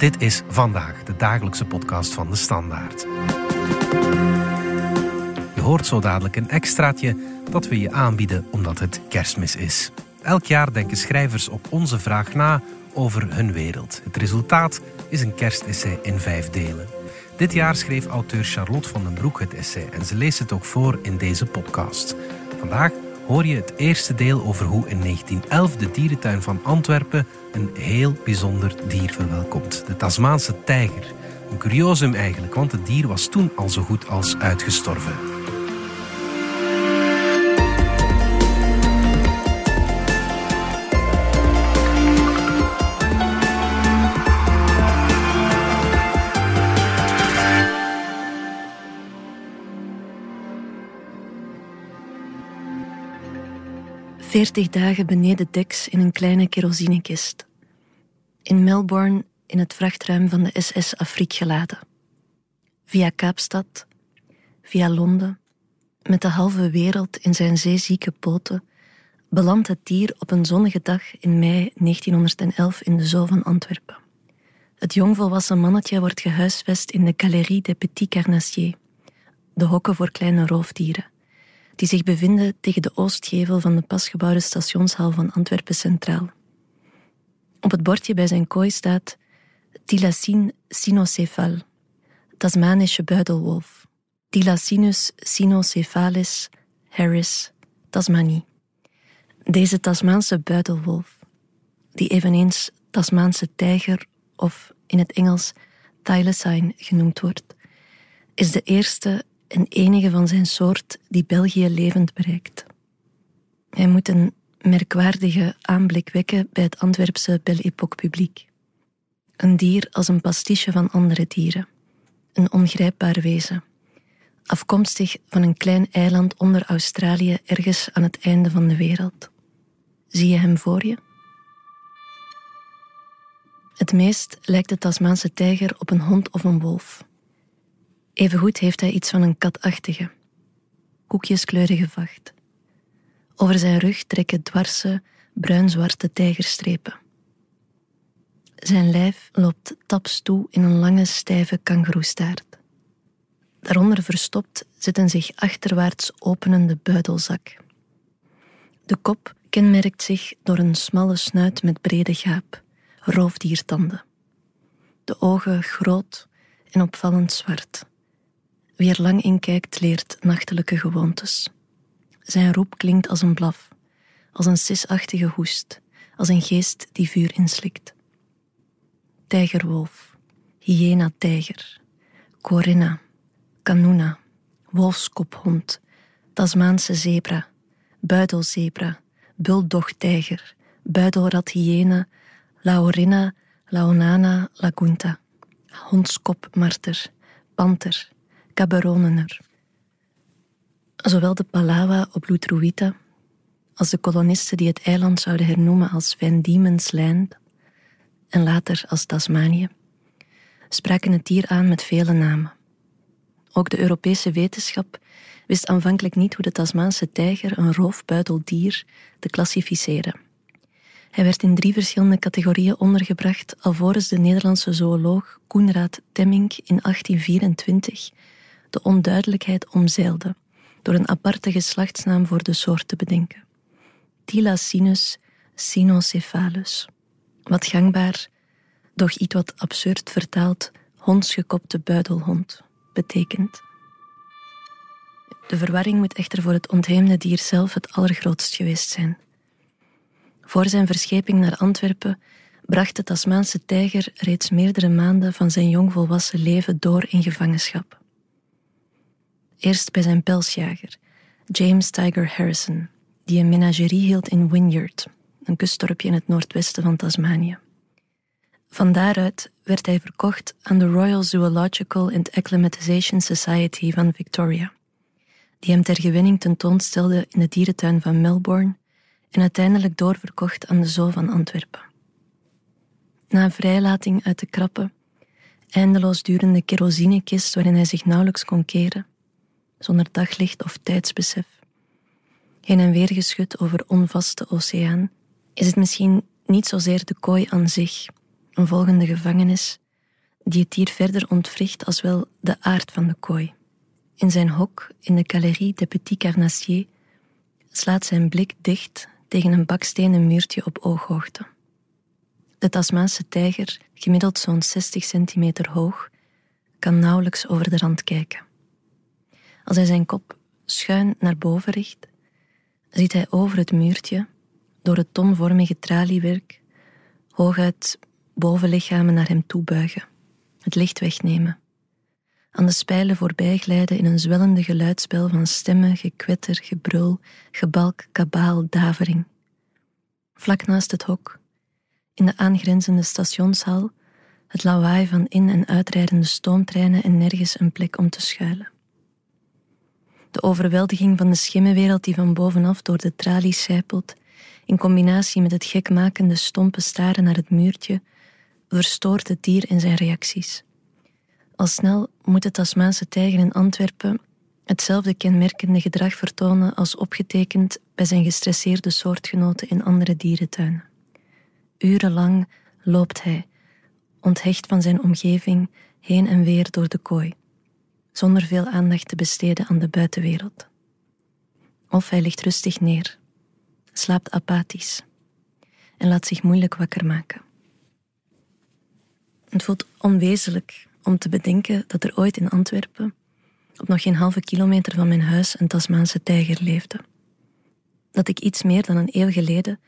Dit is vandaag de dagelijkse podcast van de Standaard. Je hoort zo dadelijk een extraatje dat we je aanbieden omdat het kerstmis is. Elk jaar denken schrijvers op onze vraag na over hun wereld. Het resultaat is een kerstessay in vijf delen. Dit jaar schreef auteur Charlotte van den Broek het essay en ze leest het ook voor in deze podcast. Vandaag hoor je het eerste deel over hoe in 1911 de dierentuin van Antwerpen een heel bijzonder dier verwelkomt: de Tasmaanse tijger. Een curiosum eigenlijk, want het dier was toen al zo goed als uitgestorven. Veertig dagen beneden deks in een kleine kerosinekist. In Melbourne in het vrachtruim van de SS Afrique geladen. Via Kaapstad, via Londen, met de halve wereld in zijn zeezieke poten, belandt het dier op een zonnige dag in mei 1911 in de zoo van Antwerpen. Het jongvolwassen mannetje wordt gehuisvest in de Galerie des Petits Carnassiers, de hokken voor kleine roofdieren die zich bevinden tegen de oostgevel van de pasgebouwde stationshal van Antwerpen Centraal. Op het bordje bij zijn kooi staat Tilacine cynocephal, Tasmanische buidelwolf. Tilacinus cynocephalis harris, Tasmanie. Deze Tasmaanse buidelwolf, die eveneens Tasmaanse tijger of in het Engels thylacine genoemd wordt, is de eerste en enige van zijn soort die België levend bereikt. Hij moet een merkwaardige aanblik wekken bij het Antwerpse Belle publiek. Een dier als een pastiche van andere dieren. Een ongrijpbaar wezen. Afkomstig van een klein eiland onder Australië ergens aan het einde van de wereld. Zie je hem voor je? Het meest lijkt de Tasmaanse tijger op een hond of een wolf. Evengoed heeft hij iets van een katachtige, koekjeskleurige vacht. Over zijn rug trekken dwarse, bruin-zwarte tijgerstrepen. Zijn lijf loopt taps toe in een lange, stijve kangoeroestaart. Daaronder verstopt zit een zich achterwaarts openende buidelzak. De kop kenmerkt zich door een smalle snuit met brede gaap, roofdiertanden. De ogen groot en opvallend zwart. Wie er lang in kijkt, leert nachtelijke gewoontes. Zijn roep klinkt als een blaf, als een sisachtige hoest, als een geest die vuur inslikt. Tijgerwolf, hyena-tijger, corinna, canuna, wolfskophond, Tasmaanse zebra, buidelzebra, buldog-tijger, buidelrat-hyena, laorina, laonana, lagunta, hondskopmarter, panter, Zowel de Palawa op Lutruwita als de kolonisten die het eiland zouden hernoemen als Van Diemen's Land en later als Tasmanië, spraken het dier aan met vele namen. Ook de Europese wetenschap wist aanvankelijk niet hoe de Tasmaanse tijger, een roofbuideldier, te klassificeren. Hij werd in drie verschillende categorieën ondergebracht alvorens de Nederlandse zooloog Koenraad Temmink in 1824 de onduidelijkheid omzeilde door een aparte geslachtsnaam voor de soort te bedenken. Tilacinus cynocephalus. Wat gangbaar, doch iets wat absurd vertaald, hondsgekopte buidelhond betekent. De verwarring moet echter voor het ontheemde dier zelf het allergrootst geweest zijn. Voor zijn verscheping naar Antwerpen bracht de Tasmaanse tijger reeds meerdere maanden van zijn jongvolwassen leven door in gevangenschap. Eerst bij zijn pelsjager, James Tiger Harrison, die een menagerie hield in Wynyard, een kustdorpje in het noordwesten van Tasmanië. Van daaruit werd hij verkocht aan de Royal Zoological and Acclimatization Society van Victoria, die hem ter gewenning tentoonstelde in de dierentuin van Melbourne en uiteindelijk doorverkocht aan de Zoo van Antwerpen. Na vrijlating uit de krappe, eindeloos durende kerosinekist waarin hij zich nauwelijks kon keren, zonder daglicht of tijdsbesef. Heen en weer geschud over onvaste oceaan, is het misschien niet zozeer de kooi aan zich, een volgende gevangenis, die het dier verder ontwricht als wel de aard van de kooi. In zijn hok in de Galerie des Petits Carnassiers slaat zijn blik dicht tegen een bakstenen muurtje op ooghoogte. De Tasmaanse tijger, gemiddeld zo'n 60 centimeter hoog, kan nauwelijks over de rand kijken. Als hij zijn kop schuin naar boven richt, ziet hij over het muurtje, door het tonvormige traliewerk, hooguit bovenlichamen naar hem toe buigen, het licht wegnemen, aan de spijlen voorbij glijden in een zwellende geluidspel van stemmen, gekwetter, gebrul, gebalk, kabaal, davering. Vlak naast het hok, in de aangrenzende stationshal, het lawaai van in- en uitrijdende stoomtreinen en nergens een plek om te schuilen. De overweldiging van de schimmenwereld die van bovenaf door de tralies sijpelt, in combinatie met het gekmakende stompe staren naar het muurtje, verstoort het dier in zijn reacties. Al snel moet de Tasmaanse tijger in Antwerpen hetzelfde kenmerkende gedrag vertonen als opgetekend bij zijn gestresseerde soortgenoten in andere dierentuinen. Urenlang loopt hij, onthecht van zijn omgeving, heen en weer door de kooi, zonder veel aandacht te besteden aan de buitenwereld. Of hij ligt rustig neer, slaapt apathisch en laat zich moeilijk wakker maken. Het voelt onwezenlijk om te bedenken dat er ooit in Antwerpen, op nog geen halve kilometer van mijn huis, een Tasmaanse tijger leefde. Dat ik iets meer dan een eeuw geleden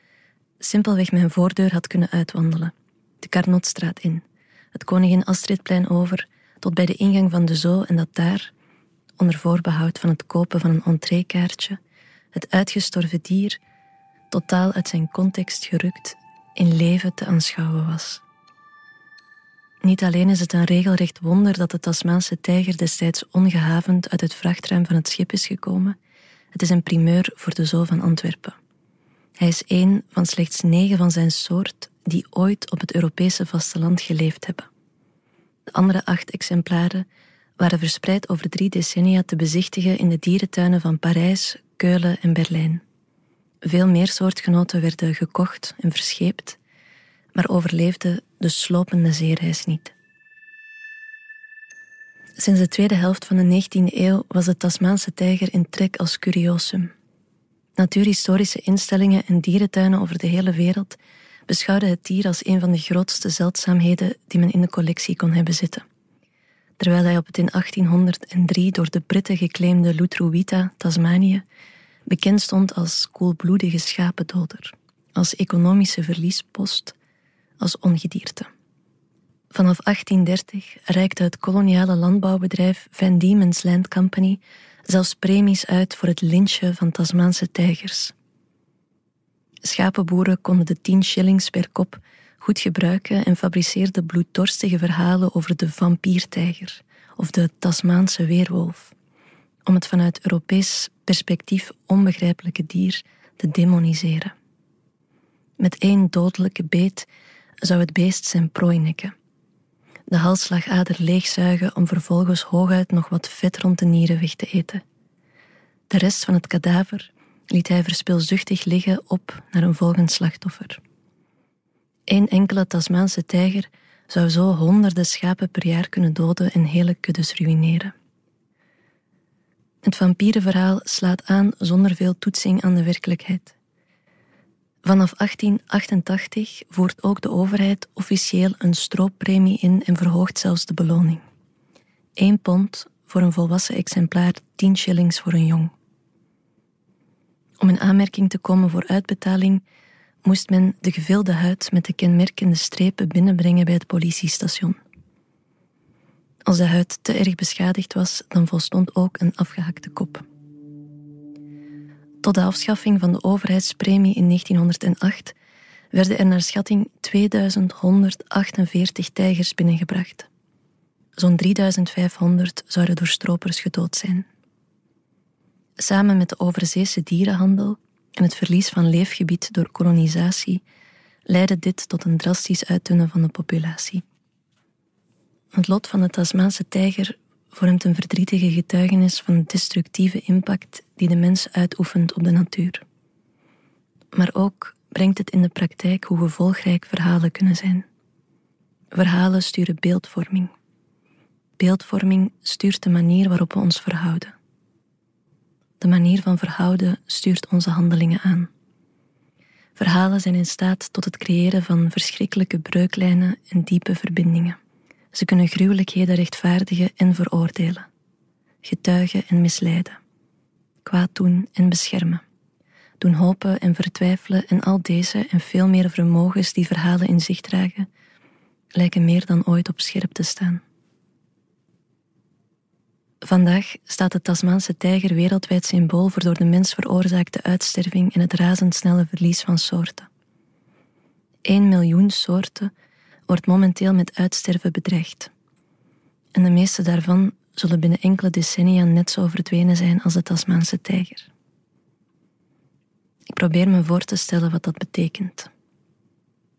simpelweg mijn voordeur had kunnen uitwandelen, de Carnotstraat in, het Koningin Astridplein over, tot bij de ingang van de Zoo en dat daar, onder voorbehoud van het kopen van een entreekaartje, het uitgestorven dier, totaal uit zijn context gerukt, in leven te aanschouwen was. Niet alleen is het een regelrecht wonder dat de Tasmaanse tijger destijds ongehavend uit het vrachtruim van het schip is gekomen, het is een primeur voor de Zoo van Antwerpen. Hij is één van slechts negen van zijn soort die ooit op het Europese vasteland geleefd hebben. De andere acht exemplaren waren verspreid over drie decennia te bezichtigen in de dierentuinen van Parijs, Keulen en Berlijn. Veel meer soortgenoten werden gekocht en verscheept, maar overleefden de slopende zeereis niet. Sinds de tweede helft van de 19e eeuw was de Tasmaanse tijger in trek als curiosum. Natuurhistorische instellingen en dierentuinen over de hele wereld beschouwden het dier als een van de grootste zeldzaamheden die men in de collectie kon hebben zitten. Terwijl hij op het in 1803 door de Britten geclaimde Lutruwita, Tasmanië, bekend stond als koelbloedige schapendoder, als economische verliespost, als ongedierte. Vanaf 1830 reikte het koloniale landbouwbedrijf Van Diemen's Land Company zelfs premies uit voor het lynchen van Tasmaanse tijgers. Schapenboeren konden de 10 shillings per kop goed gebruiken en fabriceerden bloeddorstige verhalen over de vampiertijger of de Tasmaanse weerwolf, om het vanuit Europees perspectief onbegrijpelijke dier te demoniseren. Met één dodelijke beet zou het beest zijn prooi nekken, de halsslagader leegzuigen om vervolgens hooguit nog wat vet rond de nieren weg te eten. De rest van het kadaver liet hij verspilzuchtig liggen op naar een volgend slachtoffer. Eén enkele Tasmaanse tijger zou zo honderden schapen per jaar kunnen doden en hele kuddes ruïneren. Het vampierenverhaal slaat aan zonder veel toetsing aan de werkelijkheid. Vanaf 1888 voert ook de overheid officieel een strooppremie in en verhoogt zelfs de beloning. 1 pond voor een volwassen exemplaar, 10 shillings voor een jong. Om in aanmerking te komen voor uitbetaling moest men de gevilde huid met de kenmerkende strepen binnenbrengen bij het politiestation. Als de huid te erg beschadigd was, dan volstond ook een afgehakte kop. Tot de afschaffing van de overheidspremie in 1908 werden er naar schatting 2148 tijgers binnengebracht. Zo'n 3500 zouden door stropers gedood zijn. Samen met de overzeese dierenhandel en het verlies van leefgebied door kolonisatie leidde dit tot een drastisch uitdunnen van de populatie. Het lot van de Tasmaanse tijger vormt een verdrietige getuigenis van de destructieve impact die de mens uitoefent op de natuur. Maar ook brengt het in de praktijk hoe gevolgrijk verhalen kunnen zijn. Verhalen sturen beeldvorming. Beeldvorming stuurt de manier waarop we ons verhouden. De manier van verhouden stuurt onze handelingen aan. Verhalen zijn in staat tot het creëren van verschrikkelijke breuklijnen en diepe verbindingen. Ze kunnen gruwelijkheden rechtvaardigen en veroordelen, getuigen en misleiden, kwaad doen en beschermen, doen hopen en vertwijfelen en al deze en veel meer vermogens die verhalen in zich dragen, lijken meer dan ooit op scherp te staan. Vandaag staat de Tasmaanse tijger wereldwijd symbool voor door de mens veroorzaakte uitsterving en het razendsnelle verlies van soorten. 1 miljoen soorten wordt momenteel met uitsterven bedreigd. En de meeste daarvan zullen binnen enkele decennia net zo verdwenen zijn als de Tasmaanse tijger. Ik probeer me voor te stellen wat dat betekent.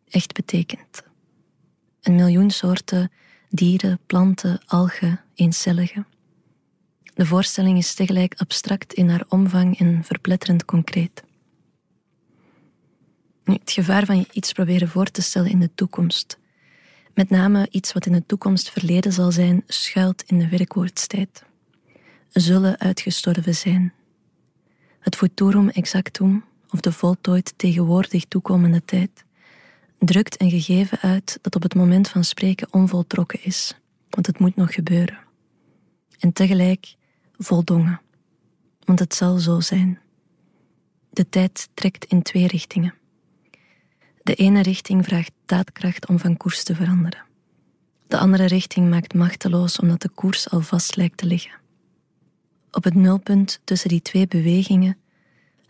Echt betekent. Een miljoen soorten dieren, planten, algen, eencelligen. De voorstelling is tegelijk abstract in haar omvang en verpletterend concreet. het gevaar van je iets proberen voor te stellen in de toekomst, met name iets wat in de toekomst verleden zal zijn, schuilt in de werkwoordstijd. Zullen uitgestorven zijn. Het futurum exactum, of de voltooid tegenwoordig toekomende tijd, drukt een gegeven uit dat op het moment van spreken onvoltrokken is, want het moet nog gebeuren. En tegelijk voldongen, want het zal zo zijn. De tijd trekt in twee richtingen. De ene richting vraagt daadkracht om van koers te veranderen. De andere richting maakt machteloos omdat de koers al vast lijkt te liggen. Op het nulpunt tussen die twee bewegingen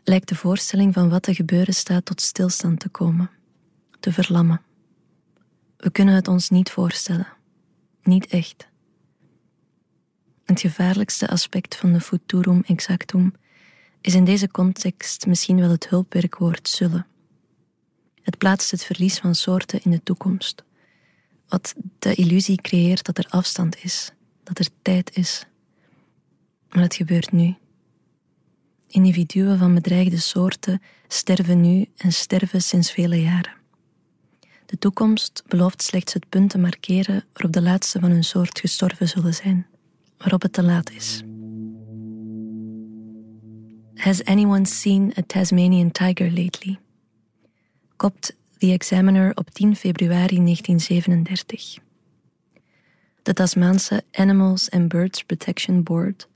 lijkt de voorstelling van wat te gebeuren staat tot stilstand te komen, te verlammen. We kunnen het ons niet voorstellen, niet echt. Het gevaarlijkste aspect van de futurum exactum is in deze context misschien wel het hulpwerkwoord zullen. Het plaatst het verlies van soorten in de toekomst, wat de illusie creëert dat er afstand is, dat er tijd is. Maar het gebeurt nu. Individuen van bedreigde soorten sterven nu en sterven sinds vele jaren. De toekomst belooft slechts het punt te markeren waarop de laatste van hun soort gestorven zullen zijn waarop het te laat is. Has anyone seen a Tasmanian tiger lately? Kopt The Examiner op 10 februari 1937. De Tasmaanse Animals and Birds Protection Board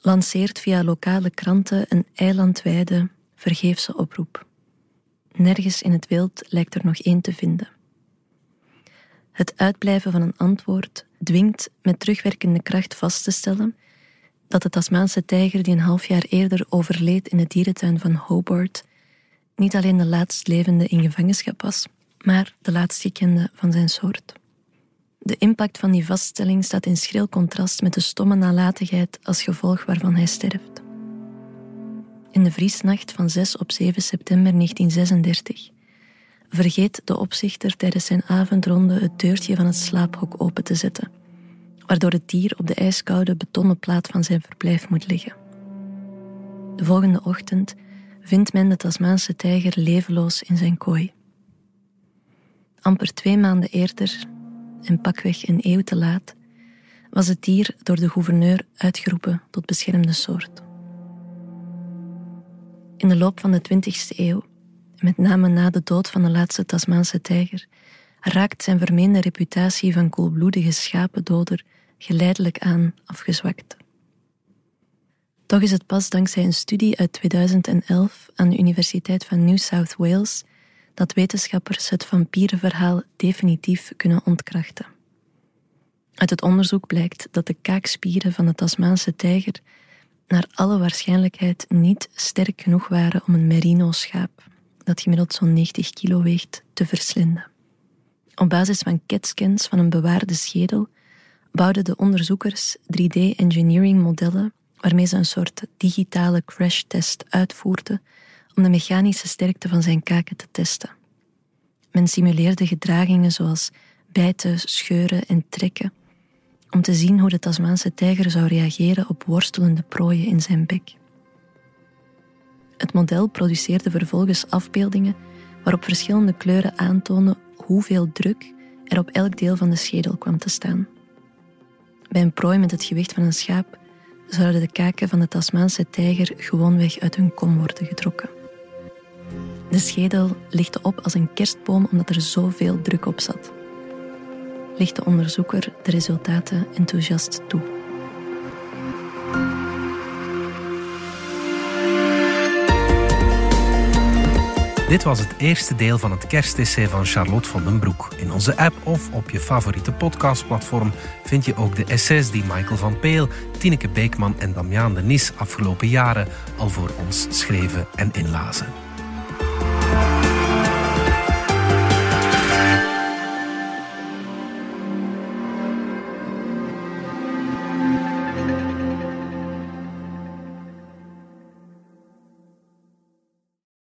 lanceert via lokale kranten een eilandwijde vergeefse oproep. Nergens in het wild lijkt er nog één te vinden. Het uitblijven van een antwoord dwingt met terugwerkende kracht vast te stellen dat de Tasmaanse tijger die een half jaar eerder overleed in de dierentuin van Hobart niet alleen de laatst levende in gevangenschap was, maar de laatst gekende van zijn soort. De impact van die vaststelling staat in schril contrast met de stomme nalatigheid als gevolg waarvan hij sterft. In de vriesnacht van 6 op 7 september 1936 vergeet de opzichter tijdens zijn avondronde het deurtje van het slaaphok open te zetten, waardoor het dier op de ijskoude betonnen plaat van zijn verblijf moet liggen. De volgende ochtend vindt men de Tasmaanse tijger levenloos in zijn kooi. Amper twee maanden eerder, en pakweg een eeuw te laat, was het dier door de gouverneur uitgeroepen tot beschermde soort. In de loop van de 20e eeuw met name na de dood van de laatste Tasmaanse tijger, raakt zijn vermeende reputatie van koelbloedige schapendoder geleidelijk aan afgezwakt. Toch is het pas dankzij een studie uit 2011 aan de Universiteit van New South Wales dat wetenschappers het vampierenverhaal definitief kunnen ontkrachten. Uit het onderzoek blijkt dat de kaakspieren van de Tasmaanse tijger naar alle waarschijnlijkheid niet sterk genoeg waren om een merino-schaap dat gemiddeld zo'n 90 kilo weegt, te verslinden. Op basis van CAT-scans van een bewaarde schedel bouwden de onderzoekers 3D-engineering modellen waarmee ze een soort digitale crashtest uitvoerden om de mechanische sterkte van zijn kaken te testen. Men simuleerde gedragingen zoals bijten, scheuren en trekken om te zien hoe de Tasmaanse tijger zou reageren op worstelende prooien in zijn bek. Het model produceerde vervolgens afbeeldingen waarop verschillende kleuren aantonen hoeveel druk er op elk deel van de schedel kwam te staan. Bij een prooi met het gewicht van een schaap zouden de kaken van de Tasmaanse tijger gewoonweg uit hun kom worden getrokken. De schedel lichtte op als een kerstboom omdat er zoveel druk op zat. Licht de onderzoeker de resultaten enthousiast toe. Dit was het eerste deel van het kerstessay van Charlotte van den Broek. In onze app of op je favoriete podcastplatform vind je ook de essays die Michael van Peel, Tineke Beekman en Damiaan de Nis afgelopen jaren al voor ons schreven en inlazen.